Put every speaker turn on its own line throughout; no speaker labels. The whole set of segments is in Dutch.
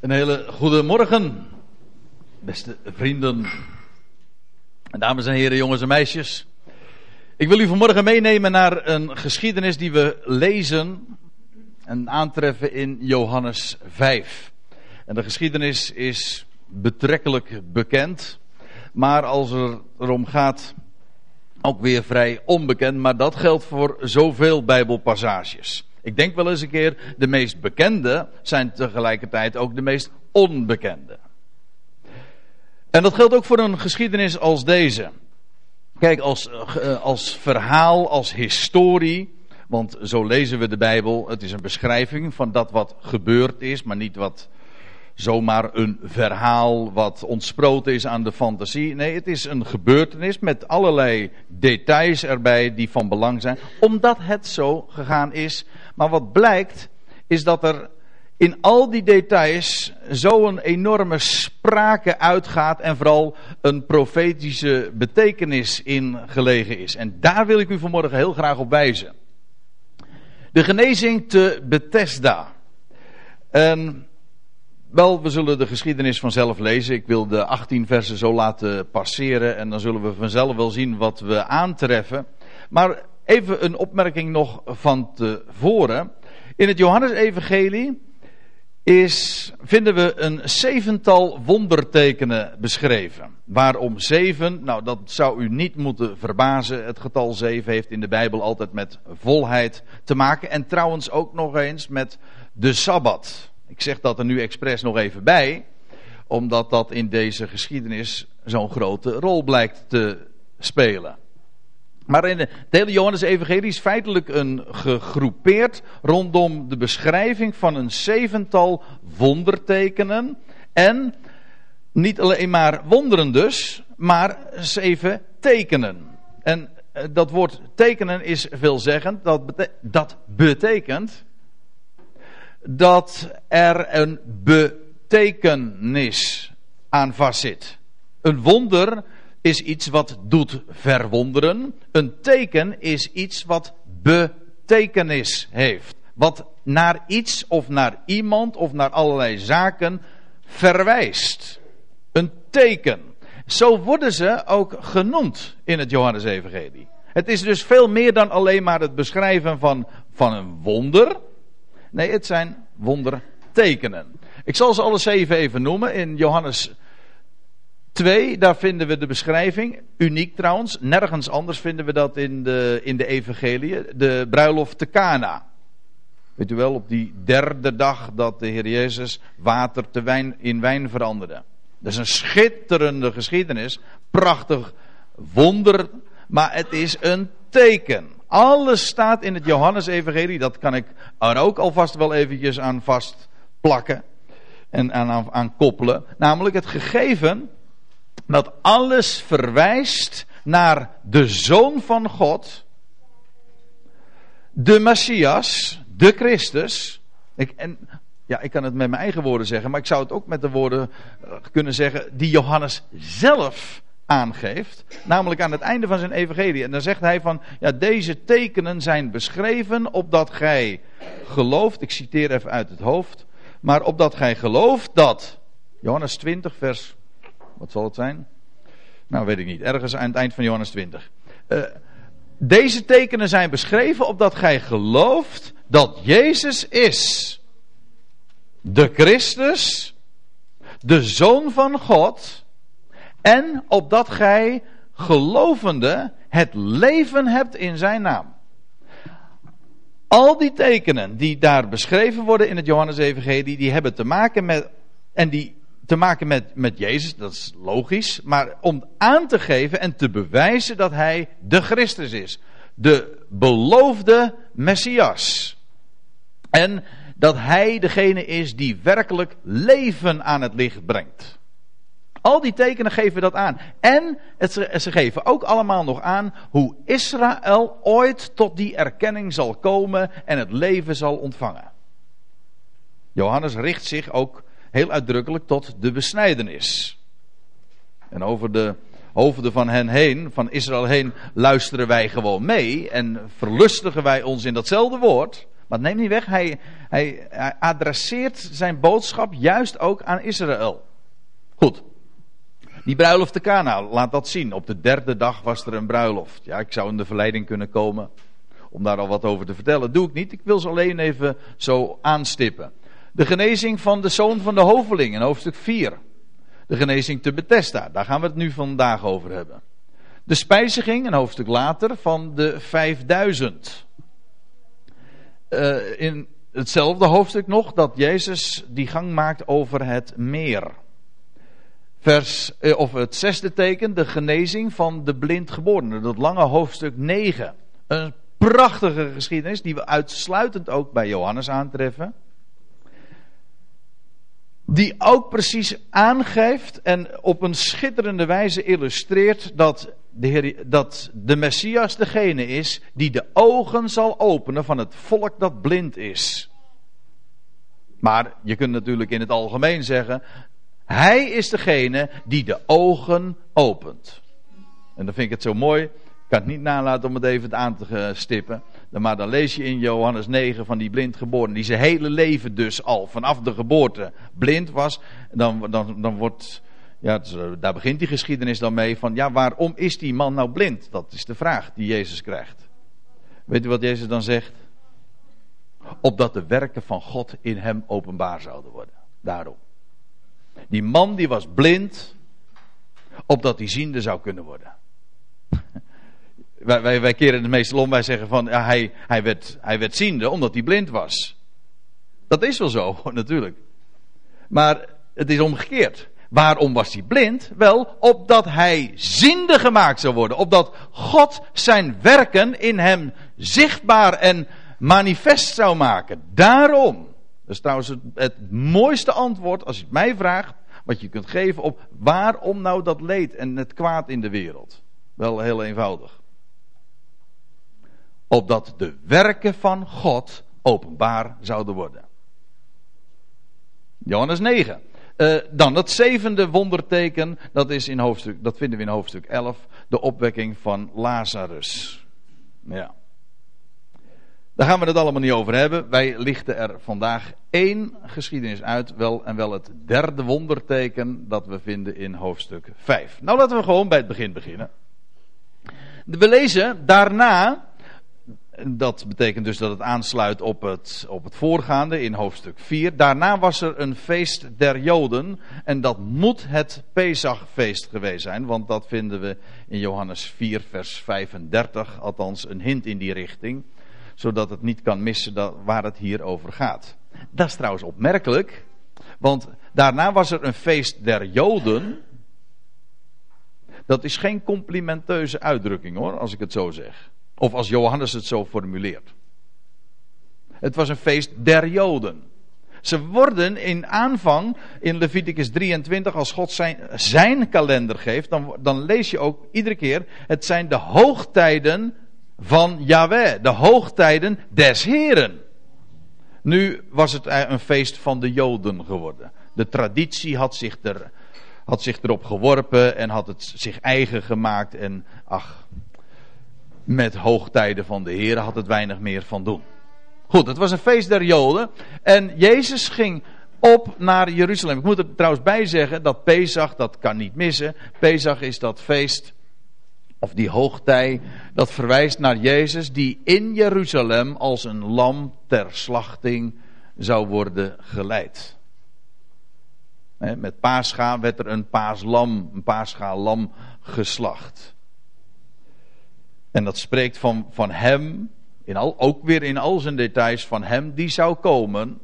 Een hele goede morgen, beste vrienden, dames en heren, jongens en meisjes. Ik wil u vanmorgen meenemen naar een geschiedenis die we lezen en aantreffen in Johannes 5. En de geschiedenis is betrekkelijk bekend, maar als er erom gaat, ook weer vrij onbekend, maar dat geldt voor zoveel Bijbelpassages. Ik denk wel eens een keer, de meest bekende zijn tegelijkertijd ook de meest onbekende. En dat geldt ook voor een geschiedenis als deze. Kijk, als, eh, als verhaal, als historie, want zo lezen we de Bijbel. Het is een beschrijving van dat wat gebeurd is, maar niet wat zomaar een verhaal wat ontsproten is aan de fantasie. Nee, het is een gebeurtenis met allerlei details erbij die van belang zijn, omdat het zo gegaan is. Maar wat blijkt, is dat er in al die details zo'n enorme sprake uitgaat en vooral een profetische betekenis in gelegen is. En daar wil ik u vanmorgen heel graag op wijzen. De genezing te Bethesda. En wel, we zullen de geschiedenis vanzelf lezen. Ik wil de 18 versen zo laten passeren en dan zullen we vanzelf wel zien wat we aantreffen. Maar even een opmerking nog van tevoren. In het Johannesevangelie is, vinden we een zevental wondertekenen beschreven. Waarom zeven? Nou, dat zou u niet moeten verbazen. Het getal zeven heeft in de Bijbel altijd met volheid te maken. En trouwens ook nog eens met de Sabbat. Ik zeg dat er nu expres nog even bij, omdat dat in deze geschiedenis zo'n grote rol blijkt te spelen. Maar in de, hele Johannes-evangelie is feitelijk een gegroepeerd rondom de beschrijving van een zevental wondertekenen. En niet alleen maar wonderen dus, maar zeven tekenen. En eh, dat woord tekenen is veelzeggend. Dat, dat betekent dat er een betekenis aan vastzit. Een wonder is iets wat doet verwonderen. Een teken is iets wat betekenis heeft. Wat naar iets of naar iemand of naar allerlei zaken verwijst. Een teken. Zo worden ze ook genoemd in het Johannesevangelie. Het is dus veel meer dan alleen maar het beschrijven van, van een wonder. Nee, het zijn wondertekenen. Ik zal ze alle zeven even noemen. In Johannes 2, daar vinden we de beschrijving. Uniek trouwens. Nergens anders vinden we dat in de, in de evangelie. De bruiloft te Cana. Weet u wel, op die derde dag dat de Heer Jezus water te wijn, in wijn veranderde. Dat is een schitterende geschiedenis. Prachtig wonder. Maar het is een teken. Alles staat in het Johannesevangelie. Dat kan ik er ook alvast wel eventjes aan vastplakken. En aan, aan koppelen. Namelijk het gegeven dat alles verwijst naar de Zoon van God. De Messias, de Christus. Ik, en, ja, ik kan het met mijn eigen woorden zeggen, maar ik zou het ook met de woorden eh, kunnen zeggen die Johannes zelf aangeeft. Namelijk aan het einde van zijn evangelie. En dan zegt hij van, ja, deze tekenen zijn beschreven opdat gij gelooft. Ik citeer even uit het hoofd. Maar opdat gij gelooft dat, Johannes 20 vers, wat zal het zijn? Nou, weet ik niet. Ergens aan het eind van Johannes 20. Uh, eh, deze tekenen zijn beschreven opdat gij gelooft dat Jezus is. De Christus, de Zoon van God en opdat gij gelovende het leven hebt in zijn naam. Al die tekenen die daar beschreven worden in het Johannes-evangelie, die hebben te maken met, en die te maken met, met Jezus, dat is logisch, maar om aan te geven en te bewijzen dat hij de Christus is. De beloofde Messias. En dat hij degene is die werkelijk leven aan het licht brengt. Al die tekenen geven dat aan. En het, ze geven ook allemaal nog aan hoe Israël ooit tot die erkenning zal komen en het leven zal ontvangen. Johannes richt zich ook heel uitdrukkelijk tot de besnijdenis. En over de hoofden van hen heen, van Israël heen, luisteren wij gewoon mee en verlustigen wij ons in datzelfde woord. Maar neem niet weg, hij, hij, hij adresseert zijn boodschap juist ook aan Israël. Goed. Die bruiloft te Kana, laat dat zien. Op de derde dag was er een bruiloft. Ja, ik zou in de verleiding kunnen komen om daar al wat over te vertellen. Doe ik niet. Ik wil ze alleen even zo aanstippen. De genezing van de zoon van de hoveling in hoofdstuk 4. De genezing te Bethesda, daar gaan we het nu vandaag over hebben. De spijziging, een hoofdstuk later, van de 5000. Uh, in hetzelfde hoofdstuk nog dat Jezus die gang maakt over het meer. Vers, uh, of het zesde teken, de genezing van de blindgeborene. Dat lange hoofdstuk 9. Een prachtige geschiedenis die we uitsluitend ook bij Johannes aantreffen die ook precies aangeeft en op een schitterende wijze illustreert dat de, Heer, dat de Messias degene is die de ogen zal openen van het volk dat blind is. Maar je kunt natuurlijk in het algemeen zeggen, hij is degene die de ogen opent. En dan vind ik het zo mooi, ik kan het niet nalaten om het even aan te stippen. Maar dan lees je in Johannes 9 van die blind geboren, die zijn hele leven dus al vanaf de geboorte blind was. Dan, dan, dan wordt, ja, eh, daar begint die geschiedenis dan mee van, ja, waarom is die man nou blind? Dat is de vraag die Jezus krijgt. Weet u wat Jezus dan zegt? Opdat de werken van God in hem openbaar zouden worden. Daarom. Die man die was blind, opdat hij ziende zou kunnen worden. Wij, wij, wij keren het meestal om, wij zeggen van ja, hij, hij, werd, hij werd ziende omdat hij blind was. Dat is wel zo, natuurlijk. Maar het is omgekeerd. Waarom was hij blind? Wel, opdat hij ziende gemaakt zou worden. Opdat God zijn werken in hem zichtbaar en manifest zou maken. Daarom. Dat is trouwens het, mooiste antwoord, als je het mij vraagt, wat je kunt geven op waarom nou dat leed en het kwaad in de wereld. Wel heel eenvoudig opdat de werken van God openbaar zouden worden. Johannes 9. Uh, eh, dan het zevende wonderteken, dat, is in hoofdstuk, dat vinden we in hoofdstuk 11, de opwekking van Lazarus. Ja. Daar gaan we het allemaal niet over hebben. Wij lichten er vandaag één geschiedenis uit, wel, en wel het derde wonderteken dat we vinden in hoofdstuk 5. Nou laten we gewoon bij het begin beginnen. We lezen daarna dat betekent dus dat het aansluit op het, op het voorgaande in hoofdstuk 4. Daarna was er een feest der Joden. En dat moet het Pesachfeest geweest zijn. Want dat vinden we in Johannes 4, vers 35. Althans, een hint in die richting. Zodat het niet kan missen dat, waar het hier over gaat. Dat is trouwens opmerkelijk. Want daarna was er een feest der Joden. Dat is geen complimenteuze uitdrukking hoor, als ik het zo zeg. Of als Johannes het zo formuleert. Het was een feest der Joden. Ze worden in aanvang in Leviticus 23, als God zijn, zijn kalender geeft, dan, dan lees je ook iedere keer, het zijn de hoogtijden van Yahweh, de hoogtijden des Heren. Nu was het een feest van de Joden geworden. De traditie had zich, er, had zich erop geworpen en had het zich eigen gemaakt en ach, met hoogtijden van de Heer had het weinig meer van doen. Goed, het was een feest der Joden. En Jezus ging op naar Jeruzalem. Ik moet er trouwens bij zeggen dat Pesach, dat kan niet missen. Pesach is dat feest, of die hoogtij, dat verwijst naar Jezus die in Jeruzalem als een lam ter slachting zou worden geleid. Met paascha werd er een paaslam, een paascha lam geslacht. En dat spreekt van, van hem, in al, ook weer in al zijn details, van hem die zou komen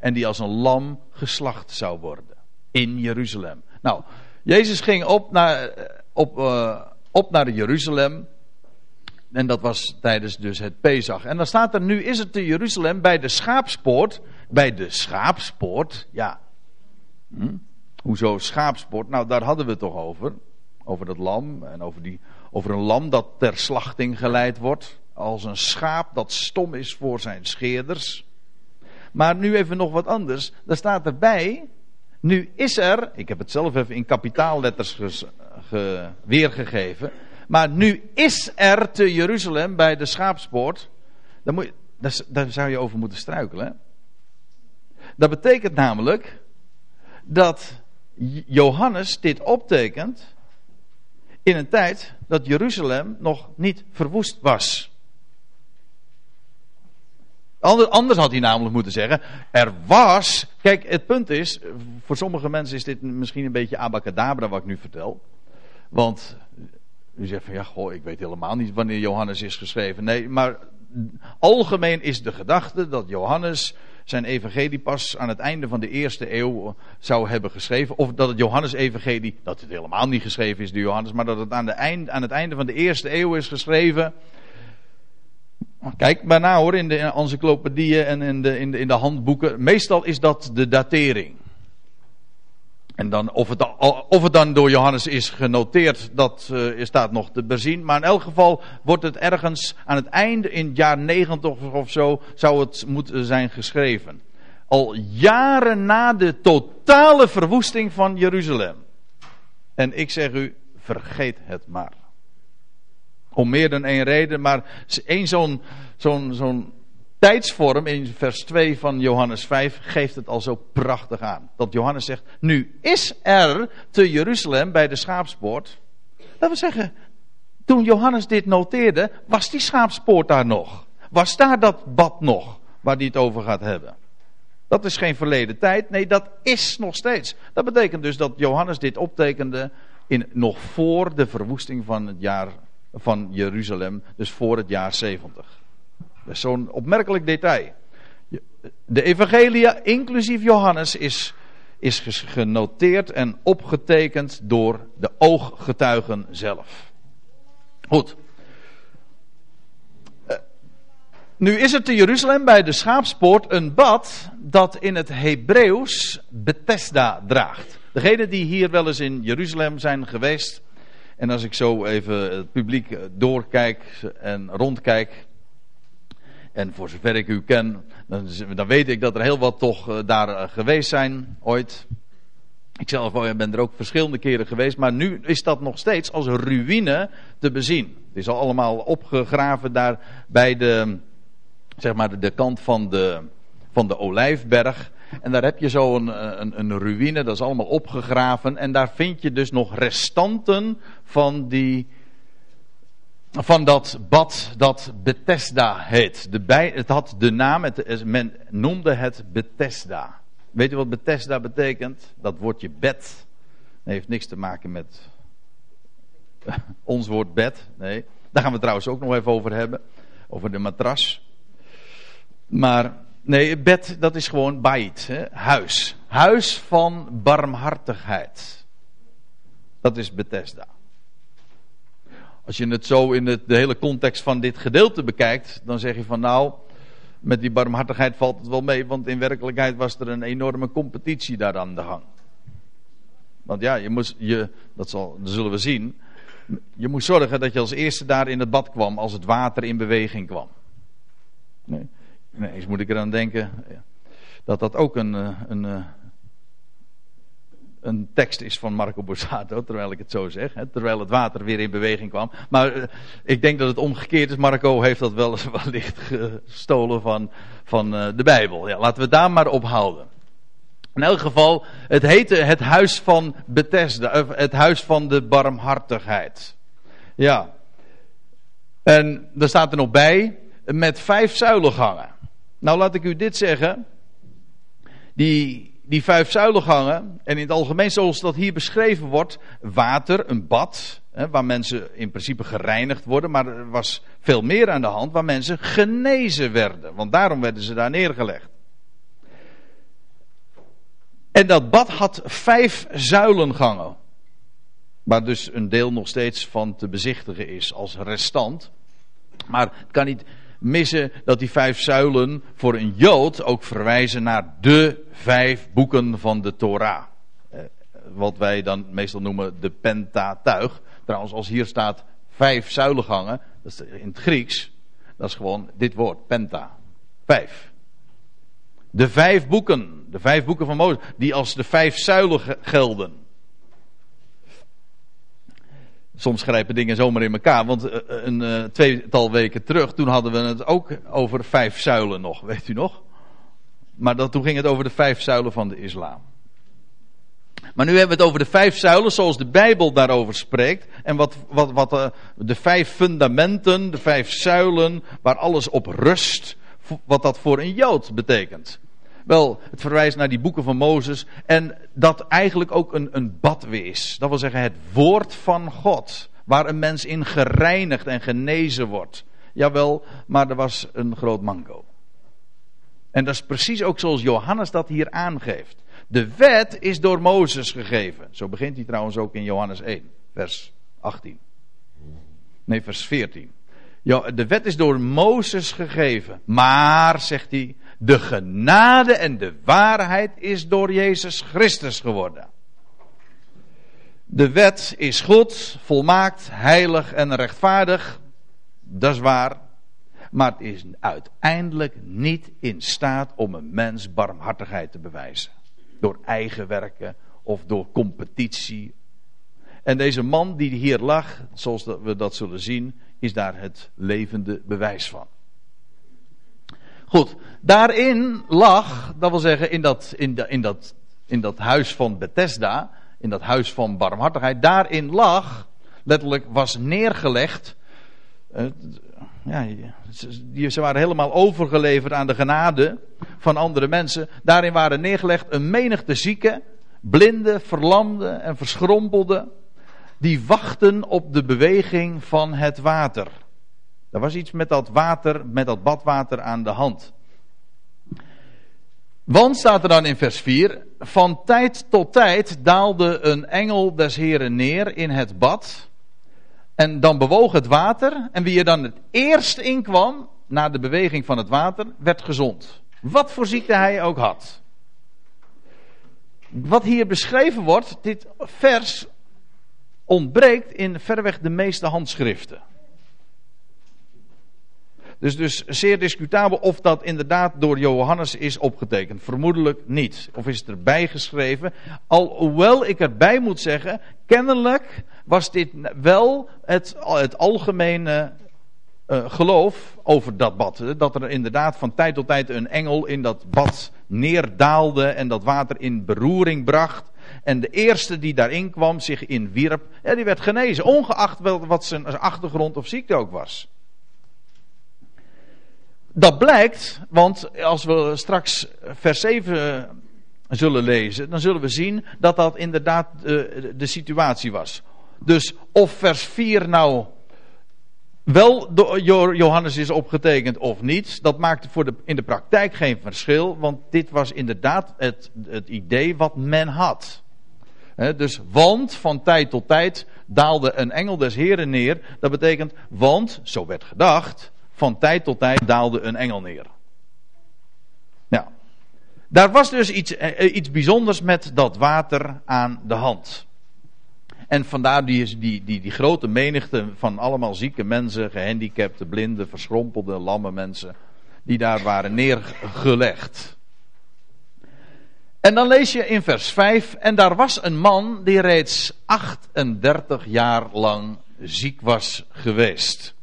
en die als een lam geslacht zou worden in Jeruzalem. Nou, Jezus ging op naar, op, uh, op naar Jeruzalem. En dat was tijdens dus het Pesach. En dan staat er, nu is het te Jeruzalem bij de schaapspoort. Bij de schaapspoort, ja. Hm? Hoezo schaapspoort? Nou, daar hadden we het toch over. Over dat lam en over die over een lam dat ter slachting geleid wordt. Als een schaap dat stom is voor zijn scheerders. Maar nu even nog wat anders. Daar staat erbij. Nu is er. Ik heb het zelf even in kapitaalletters weergegeven. Maar nu is er te Jeruzalem bij de schaapspoort. Dan moet daar, daar zou je over moeten struikelen. Dat betekent namelijk dat Johannes dit optekent in een tijd dat Jeruzalem nog niet verwoest was. Anders had hij namelijk moeten zeggen, er was, kijk het punt is, voor sommige mensen is dit misschien een beetje abacadabra wat ik nu vertel. Want u zegt van ja, goh, ik weet helemaal niet wanneer Johannes is geschreven. Nee, maar algemeen is de gedachte dat Johannes zijn evangelie pas aan het einde van de eerste eeuw zou hebben geschreven. Of dat het Johannes-evangelie, dat het helemaal niet geschreven is door Johannes, maar dat het aan, de eind, aan het einde van de eerste eeuw is geschreven. Kijk maar hoor, in de encyclopedieën en in de, in, de, in de handboeken. Meestal is dat de datering. En dan, of, het, of het dan door Johannes is genoteerd, dat uh, staat nog te bezien. Maar in elk geval wordt het ergens aan het einde in het jaar 90 of zo, zou het moeten zijn geschreven. Al jaren na de totale verwoesting van Jeruzalem. En ik zeg u, vergeet het maar. Om meer dan één reden, maar één zo'n tijdsvorm in vers 2 van Johannes 5 geeft het al zo prachtig aan. Dat Johannes zegt, nu is er te Jeruzalem bij de schaapspoort. Dat wil zeggen, toen Johannes dit noteerde, was die schaapspoort daar nog. Was daar dat bad nog, waar hij het over gaat hebben. Dat is geen verleden tijd, nee dat is nog steeds. Dat betekent dus dat Johannes dit optekende in, nog voor de verwoesting van het jaar van Jeruzalem, dus voor het jaar 70. Dat is zo'n opmerkelijk detail. De evangelia, inclusief Johannes, is, is genoteerd en opgetekend door de ooggetuigen zelf. Goed. Eh, nu is er te Jeruzalem bij de schaapspoort een bad dat in het Hebreeuws Bethesda draagt. Degenen die hier wel eens in Jeruzalem zijn geweest, en als ik zo even het publiek doorkijk en rondkijk, en voor zover ik u ken, dan, dan weet ik dat er heel wat toch uh, daar uh, geweest zijn ooit. Ik zelf oh ben er ook verschillende keren geweest, maar nu is dat nog steeds als ruïne te bezien. Het is al allemaal opgegraven daar bij de, zeg maar, de kant van de, van de Olijfberg. En daar heb je zo een, eh, een, een ruïne, dat is allemaal opgegraven. En daar vind je dus nog restanten van die, van dat bad dat Bethesda heet. De bij, het had de naam, het, men noemde het Bethesda. Weet u wat Bethesda betekent? Dat woordje bed. Dat heeft niks te maken met ons woord bed. Nee. Daar gaan we trouwens ook nog even over hebben. Over de matras. Maar nee, bed dat is gewoon bait. Hè? Huis. Huis van barmhartigheid. Dat is Bethesda. Als je het zo in de, hele context van dit gedeelte bekijkt, dan zeg je van nou, met die barmhartigheid valt het wel mee, want in werkelijkheid was er een enorme competitie daar aan de gang. Want ja, je moest, je, dat, zal, dat zullen we zien. Je moest zorgen dat je als eerste daar in het bad kwam als het water in beweging kwam. Nee, nee eens moet ik eraan denken dat dat ook een, eh, een, eh, een tekst is van Marco Borsato, terwijl ik het zo zeg. Hè, terwijl het water weer in beweging kwam. Maar uh, ik denk dat het omgekeerd is. Marco heeft dat wel wellicht gestolen van, van de Bijbel. Ja, laten we daar maar op houden. In elk geval, het heette het huis van Bethesda, het huis van de barmhartigheid. Ja. En er staat er nog bij, met vijf zuilengangen. Nou laat ik u dit zeggen. Die die vijf zuilengangen, en in het algemeen zoals dat hier beschreven wordt, water, een bad, hè, waar mensen in principe gereinigd worden, maar er was veel meer aan de hand waar mensen genezen werden, want daarom werden ze daar neergelegd. En dat bad had vijf zuilengangen, waar dus een deel nog steeds van te bezichtigen is als restant. Maar het kan niet, missen dat die vijf zuilen voor een Jood ook verwijzen naar de vijf boeken van de Torah. Eh, wat wij dan meestal noemen de Pentatuig. Trouwens, als hier staat vijf zuilengangen, dat is in het Grieks, dat is gewoon dit woord, Penta. Vijf. De vijf boeken, de vijf boeken van Mozes, die als de vijf zuilen gelden. Soms grijpen dingen zomaar in elkaar. Want uh, een uh, tweetal weken terug, toen hadden we het ook over vijf zuilen nog, weet u nog? Maar dat, toen ging het over de vijf zuilen van de islam. Maar nu hebben we het over de vijf zuilen zoals de Bijbel daarover spreekt. En wat, wat, wat de vijf fundamenten, de vijf zuilen, waar alles op rust. Wat dat voor een Jood betekent. Wel, het verwijst naar die boeken van Mozes. En dat eigenlijk ook een, een is. Dat wil zeggen het woord van God. Waar een mens in gereinigd en genezen wordt. Jawel, maar er was een groot mango. En dat is precies ook zoals Johannes dat hier aangeeft. De wet is door Mozes gegeven. Zo begint hij trouwens ook in Johannes 1, vers 18. Nee, vers 14. Ja, de wet is door Mozes gegeven. Maar, zegt hij, de genade en de waarheid is door Jezus Christus geworden. De wet is goed, volmaakt, heilig en rechtvaardig. Dat is waar. Maar het is uiteindelijk niet in staat om een mens barmhartigheid te bewijzen. Door eigen werken of door competitie. En deze man die hier lag, zoals we dat zullen zien, is daar het levende bewijs van. Goed, daarin lag, dat wil zeggen in dat, in, in, dat, in dat huis van Bethesda, in dat huis van barmhartigheid, daarin lag, letterlijk was neergelegd, uh, ja, ze waren helemaal overgeleverd aan de genade van andere mensen. Daarin waren neergelegd een menigte zieken, blinden, verlamden en verschrompelden, die wachten op de beweging van het water. Er was iets met dat water, met dat badwater aan de hand. Want staat er dan in vers 4: Van tijd tot tijd daalde een engel des Heren neer in het bad. En dan bewoog het water. En wie er dan het eerst in kwam, na de beweging van het water, werd gezond. Wat voor ziekte hij ook had. Wat hier beschreven wordt, dit vers ontbreekt in verreweg de meeste handschriften. Dus, dus zeer discutabel of dat inderdaad door Johannes is opgetekend. Vermoedelijk niet. Of is het erbij geschreven. Alhoewel ik erbij moet zeggen, kennelijk was dit wel het, het algemene uh, geloof over dat bad. Dat er inderdaad van tijd tot tijd een engel in dat bad neerdaalde en dat water in beroering bracht. En de eerste die daarin kwam, zich inwierp, ja, die werd genezen. Ongeacht wat zijn achtergrond of ziekte ook was. Dat blijkt, want als we straks vers 7 zullen lezen, dan zullen we zien dat dat inderdaad de, de situatie was. Dus of vers 4 nou wel door Johannes is opgetekend of niet, dat maakt voor de, in de praktijk geen verschil, want dit was inderdaad het, het idee wat men had. dus want van tijd tot tijd daalde een engel des Heren neer. Dat betekent, want, zo werd gedacht, van tijd tot tijd daalde een engel neer. Nou, daar was dus iets, eh, iets bijzonders met dat water aan de hand. En vandaar die, die, die, die grote menigte van allemaal zieke mensen, gehandicapte, blinde, verschrompelde, lamme mensen, die daar waren neergelegd. En dan lees je in vers 5, en daar was een man die reeds 38 jaar lang ziek was geweest.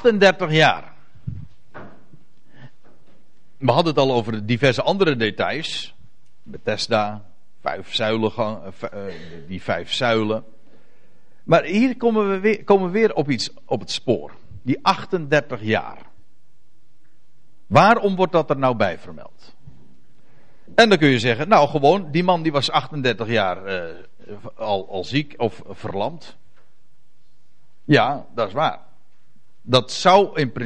38 jaar. We hadden het al over diverse andere details. Bethesda, vijf zuilen, eh, die vijf zuilen. Maar hier komen we weer, komen we weer op iets op het spoor. Die 38 jaar. Waarom wordt dat er nou bij vermeld? En dan kun je zeggen, nou gewoon, die man die was 38 jaar uh, al, al ziek of verlamd. Ja, dat is waar. Dat zou in principe